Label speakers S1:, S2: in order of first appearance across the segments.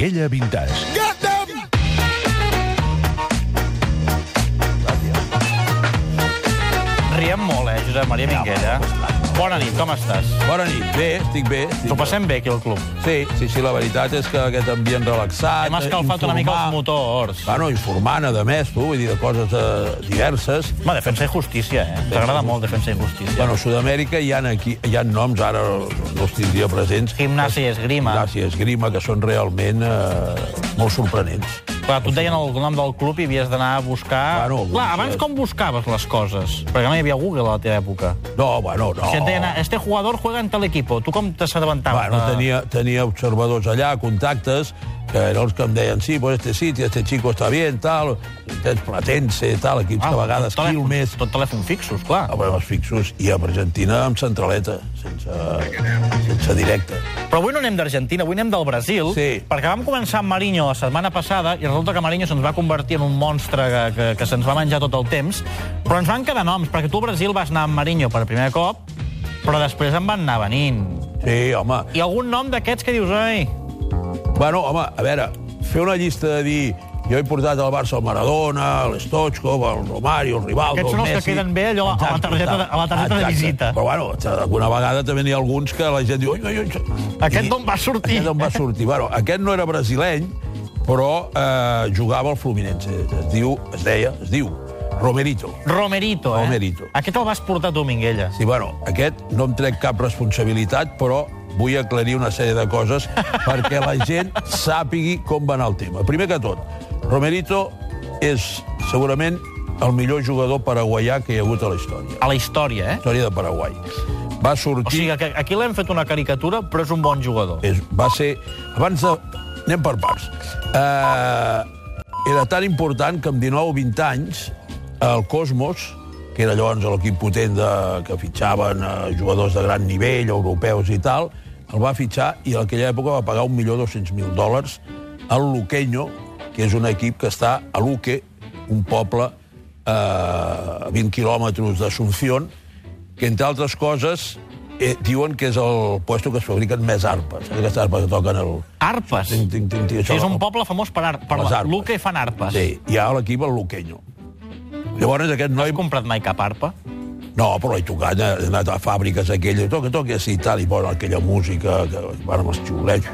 S1: Minguella Vintage.
S2: Riem molt, eh, Josep Maria Minguella. Bona nit, com estàs?
S3: Bona nit. Bé, estic bé. Estic
S2: T'ho passem bé, aquí al club.
S3: Sí, sí, sí, la veritat és que aquest ambient relaxat...
S2: Hem escalfat una mica els
S3: informar-
S2: motors.
S3: Bueno, informant, a més, tu, vull dir, de coses eh, diverses.
S2: Home, Defensa i Justícia, eh? T'agrada molt Defensa i Justícia.
S3: Bueno, a Sud-amèrica hi ha, aquí, hi ha noms, ara no els tindria presents.
S2: Gimnàsia i esgrima.
S3: Gimnàsia i esgrima, que són realment eh, molt sorprenents.
S2: Clar, tu et deien el nom del club i havies d'anar a buscar...
S3: Bueno,
S2: Clar, abans com buscaves les coses? Perquè no hi havia Google a la teva època.
S3: No, bueno, no.
S2: Si et deien, este jugador juega en tal equipo, tu com t'assabentaves?
S3: Bueno, tenia, tenia observadors allà, contactes, que eren els que em deien, sí, pues este sitio, este chico está bien, tal, tens Platense, tal, equips
S2: Ah,
S3: que a vegades
S2: tot telèfon-
S3: Quilmes...
S2: Tot telèfon fixos, clar.
S3: Ah, bueno, els fixos, i a Argentina amb centraleta, sense, sense directe.
S2: Però avui no anem d'Argentina, avui anem del Brasil,
S3: Sí.
S2: perquè vam començar amb Marinho la setmana passada i resulta que Marinho se'ns va convertir en un monstre que, que, que se'ns va menjar tot el temps, però ens van quedar noms, perquè tu al Brasil vas anar amb Marinho per primer cop, però després en van anar venint.
S3: Sí, home.
S2: I algun nom d'aquests que dius, ai,
S3: Bueno, home, a veure, fer una llista de dir jo he portat al Barça el Maradona, l'Stochkov, el Romario, el Rivaldo,
S2: Aquests són
S3: el
S2: els que
S3: Messi...
S2: queden bé allò a la targeta de- a la targeta de
S3: exacte.
S2: visita.
S3: Però bueno, alguna vegada també n'hi ha alguns que la gent diu... Oi, oi, oi,
S2: Aquest d'on va sortir?
S3: Aquest d'on va sortir. Bueno, aquest no era brasileny, però eh, jugava al Fluminense. Es diu, es deia, es diu Romerito.
S2: Romerito, eh?
S3: Romerito.
S2: Aquest el vas portar tu, Minguella.
S3: Sí, bueno, aquest no em trec cap responsabilitat, però vull aclarir una sèrie de coses perquè la gent sàpigui com va anar el tema. Primer que tot, Romerito és segurament el millor jugador paraguaià que hi ha hagut a la història.
S2: A la història, eh?
S3: Història de Paraguai. Va
S2: O
S3: sortir...
S2: sigui, que aquí l'hem fet una caricatura, però és un bon jugador.
S3: és, va ser... Abans de... Anem per parts. Uh, era tan important que amb 19 o 20 anys el Cosmos, que era llavors l'equip potent de, que fitxaven uh, jugadors de gran nivell, europeus i tal, el va fitxar i en aquella època va pagar 1.200.000 dòlars al Luqueño, que és un equip que està a Luque, un poble eh, a 20 quilòmetres d'Assumpción, que, entre altres coses, eh, diuen que és el puesto que es fabriquen més arpes. Aquestes arpes que toquen el...
S2: Arpes.
S3: Tinc, tinc, tinc, tinc,
S2: Sí, és un poble famós per, ar per la
S3: arpes.
S2: I fan arpes.
S3: Sí, hi ha l'equip el Luqueño. Llavors aquest noi...
S2: Has comprat mai cap arpa?
S3: No, però he tocat, he anat a fàbriques aquelles, toca, toca, sí, i tal, i posen aquella música, que van amb els xiulets,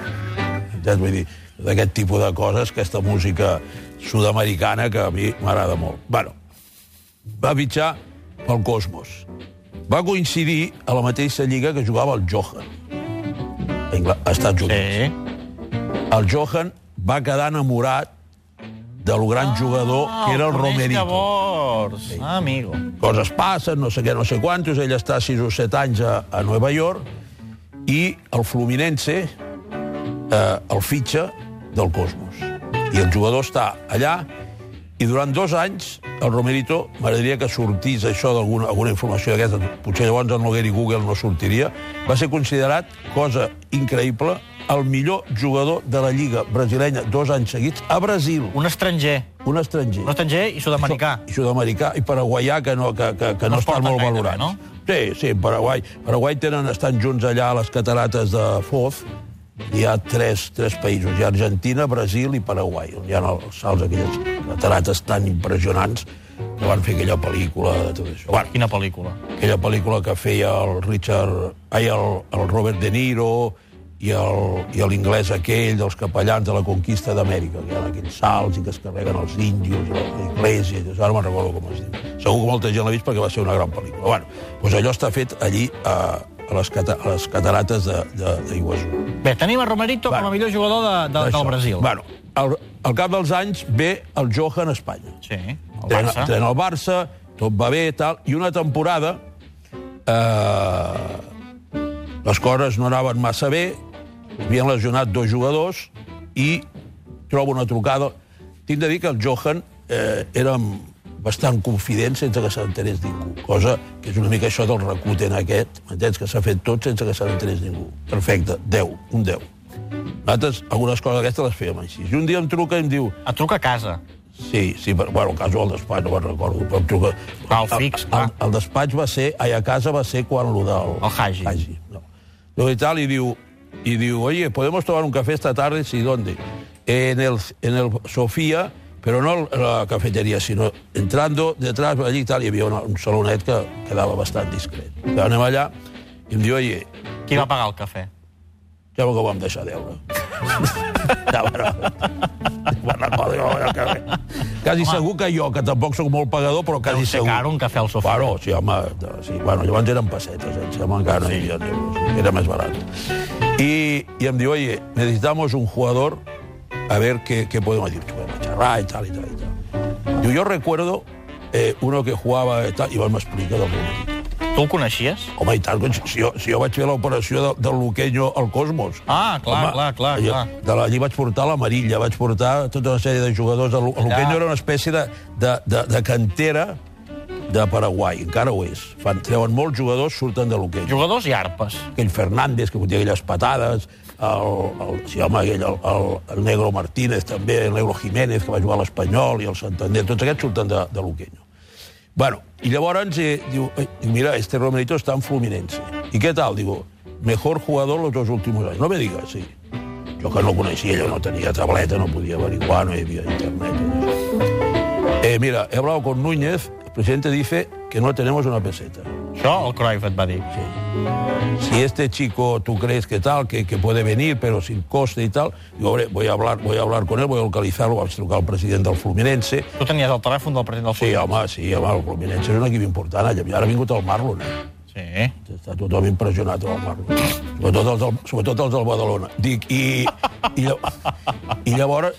S3: entens? Vull dir, d'aquest tipus de coses, aquesta música sud-americana que a mi m'agrada molt. Bueno, va fitxar pel Cosmos. Va coincidir a la mateixa lliga que jugava el Johan, a, Estats Units.
S2: Sí.
S3: El Johan va quedar enamorat del gran jugador que era el Romerito.
S2: Llavors. Ah, amigo.
S3: coses passen, no sé què, no sé quantos, ell està 6 o 7 anys a, a Nova York, i el Fluminense eh, el fitxa del Cosmos. I el jugador està allà, i durant dos anys el Romerito, m'agradaria que sortís això d'alguna alguna informació d'aquesta, potser llavors en Noguer i Google no sortiria, va ser considerat, cosa increïble, el millor jugador de la Lliga brasilenya dos anys seguits a Brasil,
S2: Un estranger.
S3: un estranger.
S2: Un estranger i sud-americà.
S3: I sud-americà i paraguaià, que no, que, que, que
S2: No
S3: no,
S2: es
S3: estan molt valorats.
S2: bé, no?
S3: Sí, sí, Paraguai. Paraguai tenen, estan junts allà a les catarates de Foz. Hi ha tres, tres països. Hi ha Argentina, Brasil i Paraguai, on hi ha els salts, aquelles catarates tan impressionants que van fer aquella pel·lícula de tot això. Bueno,
S2: Quina pel·lícula.
S3: aquella pel·lícula que feia el Richard... Ai, el, el Robert De Niro i l'inglès aquell dels capellans de la conquista d'Amèrica, que hi ha aquells salts i que es carreguen els índios, l'església, ara me'n recordo com es diu. Segur que molta gent l'ha vist perquè va ser una gran pel·lícula. Bueno, doncs allò està fet allí a, a, les, cata, a les catarates d'Iguazú.
S2: Bé, tenim a Romerito
S3: Bueno.
S2: com a millor jugador de, de, del Brasil.
S3: Bueno, al, al cap dels anys ve el Johan a Espanya.
S2: Sí, el Barça.
S3: trena el Barça, tot va bé tal, i una temporada eh, les coses no anaven massa bé, havien lesionat dos jugadors i trobo una trucada. Tinc de dir que el Johan eh, era bastant confident sense que s'enterés ningú, cosa que és una mica això del recuten aquest, m'entens, que s'ha fet tot sense que se n'enterés ningú. Perfecte, 10, un 10. Nosaltres algunes coses d'aquestes les fèiem així. I un dia em truca i em diu
S2: Et truca a casa.
S3: Sí, sí, però, bueno, el cas del despatx no me'n recordo, però em truca...
S2: Ah, el fix,
S3: el,
S2: clar.
S3: el, el despatx va ser, ai, a casa va ser quan lo del...
S2: El Hagi.
S3: Hagi no. Luego y tal, y diu, y diu, oye, ¿podemos tomar un café esta tarde? Sí, ¿dónde? en el, en el Sofía, però no la cafeteria, sinó entrando detrás, allí i tal, hi havia una, un salonet que quedava bastant discret. I anem allà i em diu, oye,
S2: Qui va pagar el cafè?
S3: ja que ho vam deixar deure. ja, bueno, me'n recordo, jo, el cafè. Quasi
S2: Home.
S3: segur que jo, que tampoc sóc molt pagador, però quasi
S2: Deu
S3: segur.
S2: caro un cafè al Sofia.
S3: Bueno, sí, home, sí, bueno, llavors eren pessetes, eh? Sembla encara no hi havia euros, era més barat. Y, y em diu, oye, necesitamos un jugador, a ver qué, qué podemos decir. Podemos charlar y tal, y tal, y tal. Diu, yo recuerdo eh, uno que jugaba y tal, i m'explica del Romerito.
S2: Tu el coneixies?
S3: Home, i tant, si jo, si jo vaig fer l'operació de, del Luqueño al Cosmos.
S2: Ah, clar, clar, clar,
S3: allò-
S2: clar.
S3: De la, allí vaig portar l'Amarilla, vaig portar tota una sèrie de jugadors. El, el Luqueño era una espècie de, de, de, de cantera de Paraguai, encara ho és. Fan, treuen molts jugadors, surten de Luqueño.
S2: Jugadors i arpes.
S3: Aquell Fernández, que fotia aquelles patades, el, el, sí, home, aquell, el, el, el Negro Martínez, també, el Negro Jiménez, que va jugar a l'Espanyol, i el Santander, tots aquests surten de, de Luqueño. Bueno, i llavors eh, diu, eh, mira, este Romerito està en Fluminense. I què tal? Digo, mejor jugador los dos últimos años. No me digas, sí. Jo que no coneixia, jo no tenia tableta, no podia averiguar, no hi havia internet. Eh, mira, he hablado con Núñez, presidente dice que no tenemos una peseta.
S2: Això el Cruyff et va dir.
S3: Sí. Si este chico tú crees que tal, que, que puede venir, pero sin coste y tal, digo, hombre, voy a hablar, voy a hablar con él, voy a localizarlo, vaig trucar al president del Fluminense.
S2: Tu tenies el telèfon del president del
S3: Sí,
S2: Fluminense?
S3: home, sí, home, el Fluminense és un equip important. Allà ara ha vingut el Marlon, eh?
S2: Sí.
S3: Està tothom impressionat amb el. Sobretot els del, sobretot els del Badalona. Dic, i, i, i llavors...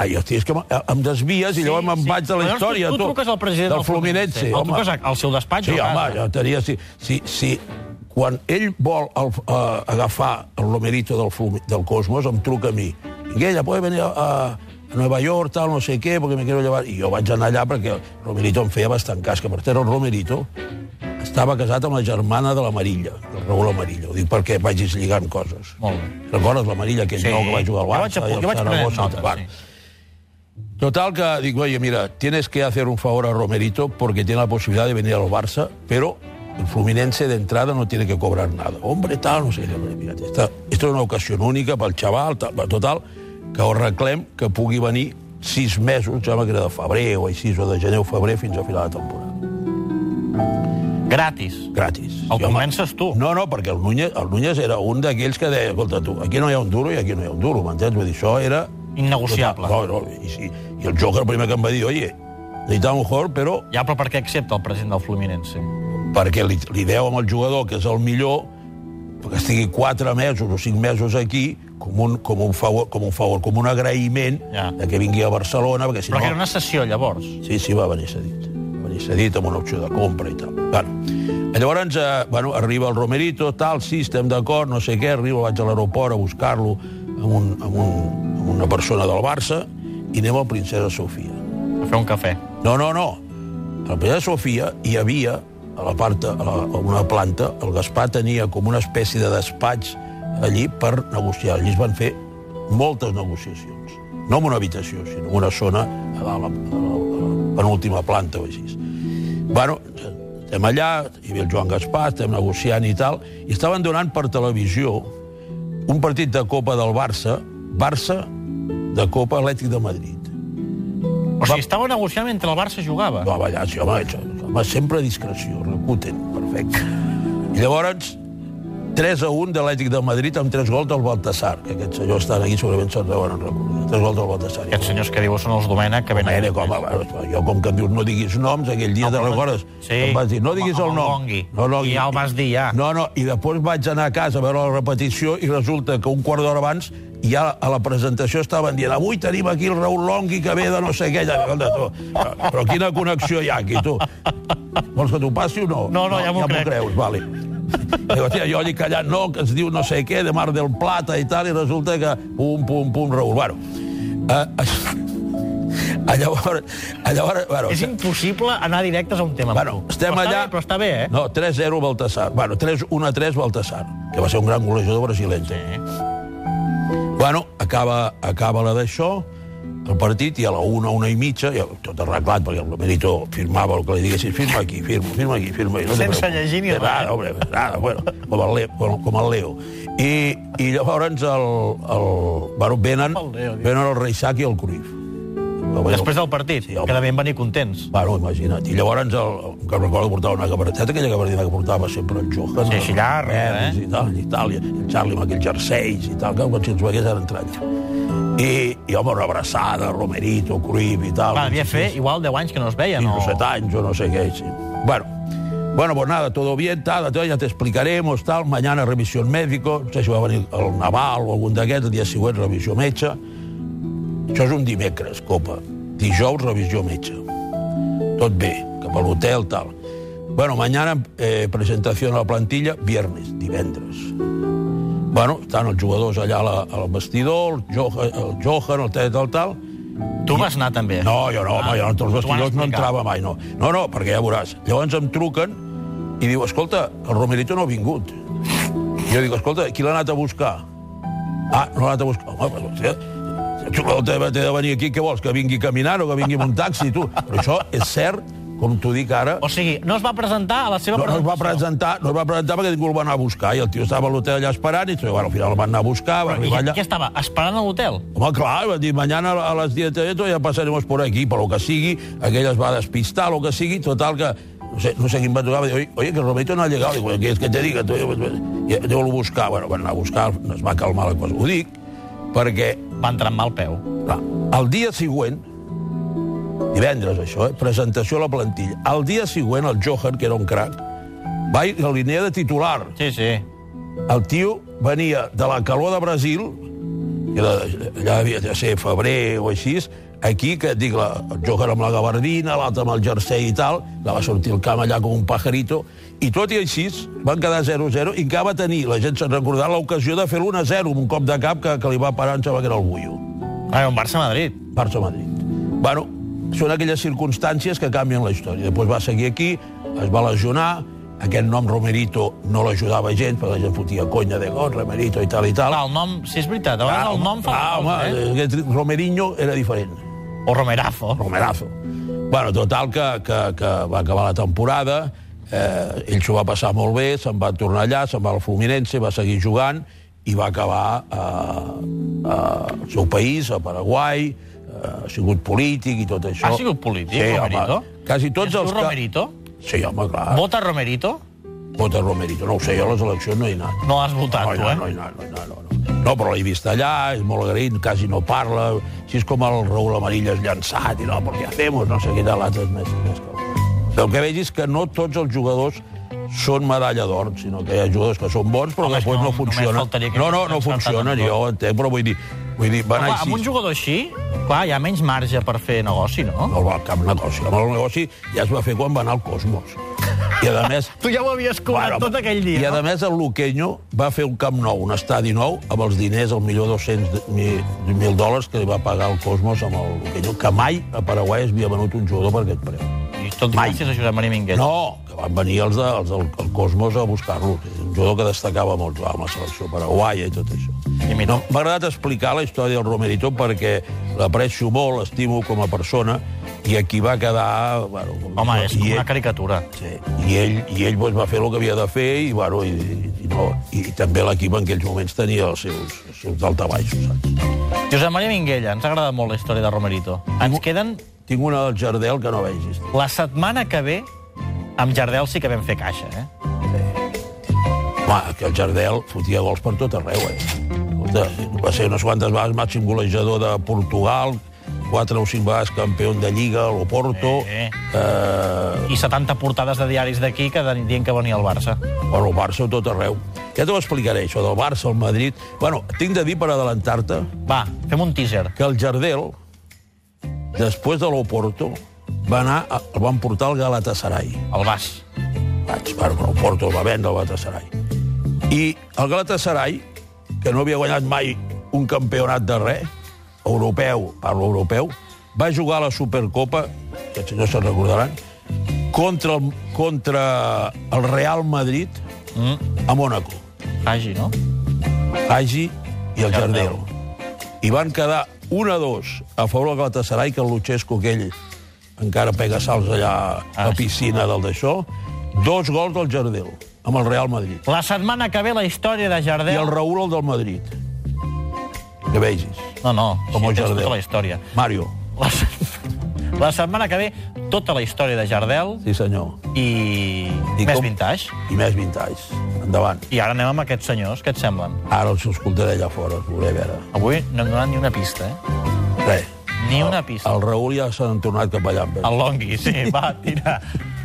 S3: Ai, hosti, és que em, desvies i llavors me'n vaig de la història.
S2: Tu, tu truques al president
S3: del Fluminense.
S2: El
S3: home.
S2: truques al seu despatx
S3: Sí, home, ja tenia... Si, si, si, quan ell vol el, uh, agafar el Lomerito del, Flum, del Cosmos, em truca a mi. Miguel, ¿puede venir a, a, a Nueva York, tal, no sé què, perquè me quiero llevar... I jo vaig anar allà perquè el Romerito em feia bastant cas, que per cert el Romerito estava casat amb la germana de l'Amarilla, del Raül Amarilla. Ho dic perquè vagis lligant coses.
S2: Molt bé.
S3: Recordes l'Amarilla, aquell
S2: Sí.
S3: nou que va jugar al
S2: Jo vaig
S3: Barça? i al
S2: jo vaig
S3: Saragossa
S2: notes.
S3: Bueno,
S2: sí.
S3: Total que digo, oye, mira, tienes que hacer un favor a Romerito porque tiene la posibilidad de venir al Barça, pero el Fluminense de entrada no tiene que cobrar nada. Hombre, tal, no sé què. Mira, esta, esto es una ocasión única pel xaval, tal, total, que ho reclem que pugui venir sis mesos, ja que era de febrer o així, o de gener o febrer, fins a final de temporada.
S2: Gratis.
S3: Gratis.
S2: El
S3: I, home,
S2: comences tu.
S3: No, no, perquè el Núñez, el Núñez era un d'aquells que deia, escolta, tu, aquí no hi ha un duro i aquí no hi ha un duro, m'entens? Vull dir, això era...
S2: Innegociable.
S3: No, no, i, sí, i el Joker el primer que em va dir, oye, necessitava un jugador, però
S2: Ja, però per què accepta el president del Fluminense?
S3: perquè li, li deu amb el jugador, que és el millor, que estigui quatre mesos o cinc mesos aquí, com un, com un, favor, com un favor, com un agraïment
S2: Ja.
S3: de que vingui a Barcelona, perquè si
S2: Però
S3: no...
S2: que era una sessió, llavors.
S3: Sí, sí, va venir cedit. Venir cedit amb una opció de compra i tal. Bueno, llavors, eh, bueno, arriba el Romerito, tal, sí, estem d'acord, no sé què, arriba, vaig a l'aeroport a buscar-lo amb, un, amb, un, amb una persona del Barça i anem al Princesa Sofia.
S2: A fer un cafè.
S3: No, no, no. A la Princesa Sofia hi havia, a la part, a, la, a una planta, el Gaspar tenia com una espècie de despatx allí per negociar. Allí es van fer moltes negociacions. No en una habitació, sinó en una zona a dalt, a la, a la, a la penúltima planta o així. Bueno, estem allà, hi havia el Joan Gaspar, estem negociant i tal, i estaven donant per televisió un partit de Copa del Barça, Barça de Copa Atlètic de Madrid.
S2: O sigui, estava negociant mentre el Barça jugava.
S3: Va ballar, sí, home, home sempre discreció, recuten, perfecte. I llavors, 3 a 1 de l'Atlètic de Madrid amb 3 gols del Baltasar, que aquests senyors estan aquí, segurament se'n deuen recordar. 3 gols del Baltasar.
S2: Aquests senyors que diu són els Domènech, que venen...
S3: Com, a, jo com que em dius no diguis noms, aquell dia
S2: No,
S3: te'n recordes?
S2: Sí.
S3: Em vas dir, no diguis el
S2: el
S3: nom. No, no,
S2: I ja el vas dir, ja.
S3: No, no, i després vaig anar a casa a veure la repetició i resulta que un quart d'hora abans ja a la presentació estaven dient avui tenim aquí el Raül Longhi que ve de no sé què. Ja, tu, però, però quina connexió hi ha aquí, tu? Vols que t'ho passi o no?
S2: No, no, ja m'ho
S3: ja
S2: crec.
S3: creus, vale. I hòstia, jo allí callant, no, que es diu no sé què, de Mar del Plata i tal, i resulta que pum, pum, pum, Raül. Bueno, eh, a llavors, a llavors, bueno,
S2: És impossible anar directes a un tema
S3: Bueno, estem
S2: però
S3: allà...
S2: Està bé, però està bé, eh?
S3: No, 3-0 Baltasar. Bueno, 3-1-3 Baltasar, que va ser un gran golejador brasileñ.
S2: Sí.
S3: Bueno, acaba, acaba la d'això, el partit i a la una, una i mitja, ja, tot arreglat, perquè el Merito firmava el que li diguessin, firma aquí, firma, firma aquí, firma aquí. No
S2: Sense llegir ni res.
S3: Nada, hombre, nada, bueno, com el Leo. Com, com el Leo. I, i llavors el, el, bueno, venen,
S2: El Leo,
S3: venen el Reixac i el Cruyff. Bueno,
S2: Després del partit,
S3: Sí, home.
S2: que devien venir contents.
S3: Bueno, imagina't. I llavors, el, que recordo portava una gabardineta, aquella gabardina que portava sempre el Johan.
S2: Sí, així llarga, eh?
S3: I tal, i tal, i el Charlie amb aquells jerseis i tal, que quan si ens vegués ara entrar allà. I, i home, una abraçada, Romerito, Cruyff i tal.
S2: Va, devia fer igual 10 anys que no es veien.
S3: 5
S2: o...
S3: o 7 anys o no sé què. Sí. Bueno, bueno, pues nada, todo bien, tal, tal, ya te explicaremos, tal, mañana revisión médico, no sé si va venir el Naval o algun d'aquests, el dia següent revisió metge. Això és un dimecres, copa. Dijous, revisió metge. Tot bé, cap a l'hotel, tal. Bueno, mañana eh, presentación a la plantilla, viernes, divendres. Bueno, estan els jugadors allà a la, al vestidor, el Johan, el, Johan, el tal, tal, tal,
S2: Tu vas anar també.
S3: no, jo no, home, jo entre els vestidors no entrava mai, no. No, no, perquè ja veuràs. Llavors em truquen i diu, escolta, el Romerito no ha vingut. Jo dic, escolta, qui l'ha anat a buscar? Ah, no l'ha anat a buscar. Home, però, hòstia, el jugador té, té de venir aquí, què vols, que vingui caminant o que vingui amb un taxi, tu? Però això és cert, com t'ho dic ara,
S2: O sigui, no es va presentar a la seva
S3: no, no es va
S2: presentació.
S3: presentar, no es va presentar perquè ningú el va anar a buscar i el tio estava a l'hotel allà esperant i bueno, al final el van anar a buscar, va
S2: I
S3: allà...
S2: què estava? Esperant a l'hotel?
S3: Home, clar, va dir, mañana a las 10 de esto ya pasaremos por aquí, per lo que sigui, aquell es va despistar, lo que sigui, total que, no sé, no sé quin va trucar, va dir, oye, oye, que Roberto no ha llegado, digo, ¿qué es que te diga? Tu, ja, Déu-lo buscar, bueno, van anar a buscar, es va calmar la cosa. Ho dic perquè,
S2: Va entrar amb mal peu.
S3: clar, el dia següent, divendres això, eh, presentació a la plantilla, el dia següent el Johan, que era un crac, va a la línia de titular,
S2: Sí, sí.
S3: el tio venia de la calor de Brasil, que era, allà havia de ser febrer o així, aquí, que et dic, la, el Johan amb la gabardina, l'altre amb el jersei i tal, la va sortir al camp allà com un pajarito, i tot i així van quedar 0-0 i encara va tenir, la gent se'n recordarà, l'ocasió de fer l'1-0 amb un cop de cap que, que li va parar, em sembla que era el Bullo.
S2: Ah, un Barça-Madrid.
S3: Barça-Madrid. Bueno, són aquelles circumstàncies que canvien la història. Després va seguir aquí, es va lesionar, aquest nom Romerito no l'ajudava gens, perquè la gent fotia conya de gol, Romerito i tal i tal.
S2: Clar, el nom, si és veritat, a vegades el nom fa...
S3: ah, home,
S2: eh?
S3: Romeriño era diferent.
S2: O Romerazo.
S3: Romerazo. Bueno, total, que, que, que va acabar la temporada, eh, ell s'ho va passar molt bé, se'n va tornar allà, se'n va al Fluminense, va seguir jugant i va acabar eh, al seu país, a Paraguai, eh, ha sigut polític i tot això.
S2: Ha sigut polític,
S3: sí,
S2: Romerito?
S3: Home, quasi tots els.
S2: Romerito?
S3: Sí, home, clar.
S2: Vota Romerito?
S3: Vota Romerito. No ho sé, jo a les eleccions no he anat.
S2: No has votat,
S3: No,
S2: tu,
S3: no,
S2: eh?
S3: no, no, no, no, no. No, però l'he vist allà, és molt agraït, quasi no parla, així és com el Raül Amarillas llançat, i no, perquè hacemos, no sé què tal, l'altre és més, més que... El que veig és que no tots els jugadors són medalla d'or, sinó que hi ha jugadors que són bons, però
S2: Home,
S3: que
S2: és que
S3: després
S2: no-
S3: no, funcionen. No, no, no funcionen, jo ho entenc, però vull dir, vull dir van
S2: Home,
S3: així...
S2: amb un jugador així, clar, hi ha menys marge per fer negoci, no?
S3: No va cap negoci. Amb el negoci ja es va fer quan va anar al Cosmos. I a més,
S2: Tu ja ho havies cobrat tot aquell dia,
S3: I a
S2: no?
S3: més el Luqueño va fer un camp nou, un estadi nou, amb els diners, el millor 200.000 dòlars que li va pagar el Cosmos amb el Luqueño, que mai a Paraguai es havia venut un jugador per aquest preu.
S2: Tot
S3: Mai.
S2: gràcies a Josep Maria Minguell.
S3: No, que van venir els, de, els del el Cosmos a buscar-lo. Un jugador que destacava molt amb la selecció paraguaia i tot això.
S2: I mira.
S3: No, M'ha agradat explicar la història del Romerito perquè l'aprecio molt, l'estimo com a persona, i aquí va quedar... Bueno,
S2: Home, és com
S3: ell-
S2: una caricatura.
S3: Sí, i ell, i ell doncs, va fer el que havia de fer i, bueno, i, i, no, i també l'equip en aquells moments tenia els seus, els seus daltabaixos, saps?
S2: Josep Maria Minguella, ens ha agradat molt la història de Romerito. Ens queden
S3: Tinc una del Jardel que no vegis.
S2: la setmana que ve amb Jardel sí que vam fer caixa, eh?
S3: Home, que el Jardel fotia gols per tot arreu, eh? Escolta, va ser unes quantes vegades màxim golejador de Portugal, quatre o cinc vegades campió de Lliga, l'Oporto...
S2: Eh.
S3: Eh,
S2: I 70 portades de diaris d'aquí que dient que venia el Barça.
S3: bueno, el Barça tot arreu. Ja t'ho explicaré, això del Barça, el Madrid... Bueno, tinc de dir, per adelantar-te,
S2: Va, fem un teaser.
S3: que el Jardel, després de l'Oporto, va anar, a, el van portar al Galatasaray.
S2: El Bas.
S3: Vaig, bueno, però el va vendre al Galatasaray. I el Galatasaray, que no havia guanyat mai un campionat de res, europeu, parlo europeu, va jugar a la Supercopa, que senyors se'n recordaran, contra el, contra el Real Madrid
S2: Mm.
S3: a Mónaco.
S2: Hagi, no?
S3: Hagi i el
S2: Jardel.
S3: Jardel. I van quedar 1 a 2 a favor del Galatasaray, que el Luchesco aquell encara pega salts allà a la
S2: Ah,
S3: piscina del d'això. Dos gols del Jardel, amb el Real Madrid.
S2: La setmana que ve la història de
S3: I
S2: Jardel...
S3: el Raül, el del Madrid. Que vegis.
S2: No, no,
S3: Com
S2: sí,
S3: el
S2: tens
S3: Jardel.
S2: tota la història.
S3: Mario.
S2: La, la setmana que ve, tota la història de Jardel
S3: Sí, senyor.
S2: i,
S3: I
S2: més
S3: com-
S2: vintage.
S3: I més vintage. Endavant.
S2: I ara anem amb aquests senyors, què et semblen?
S3: Ara els escoltaré allà fora, veuré a veure.
S2: Avui no hem donat ni una pista, eh?
S3: Res.
S2: Ni una pista.
S3: El Raül ja s'han tornat cap allà. amb ell.
S2: El Longhi, sí, va, tira.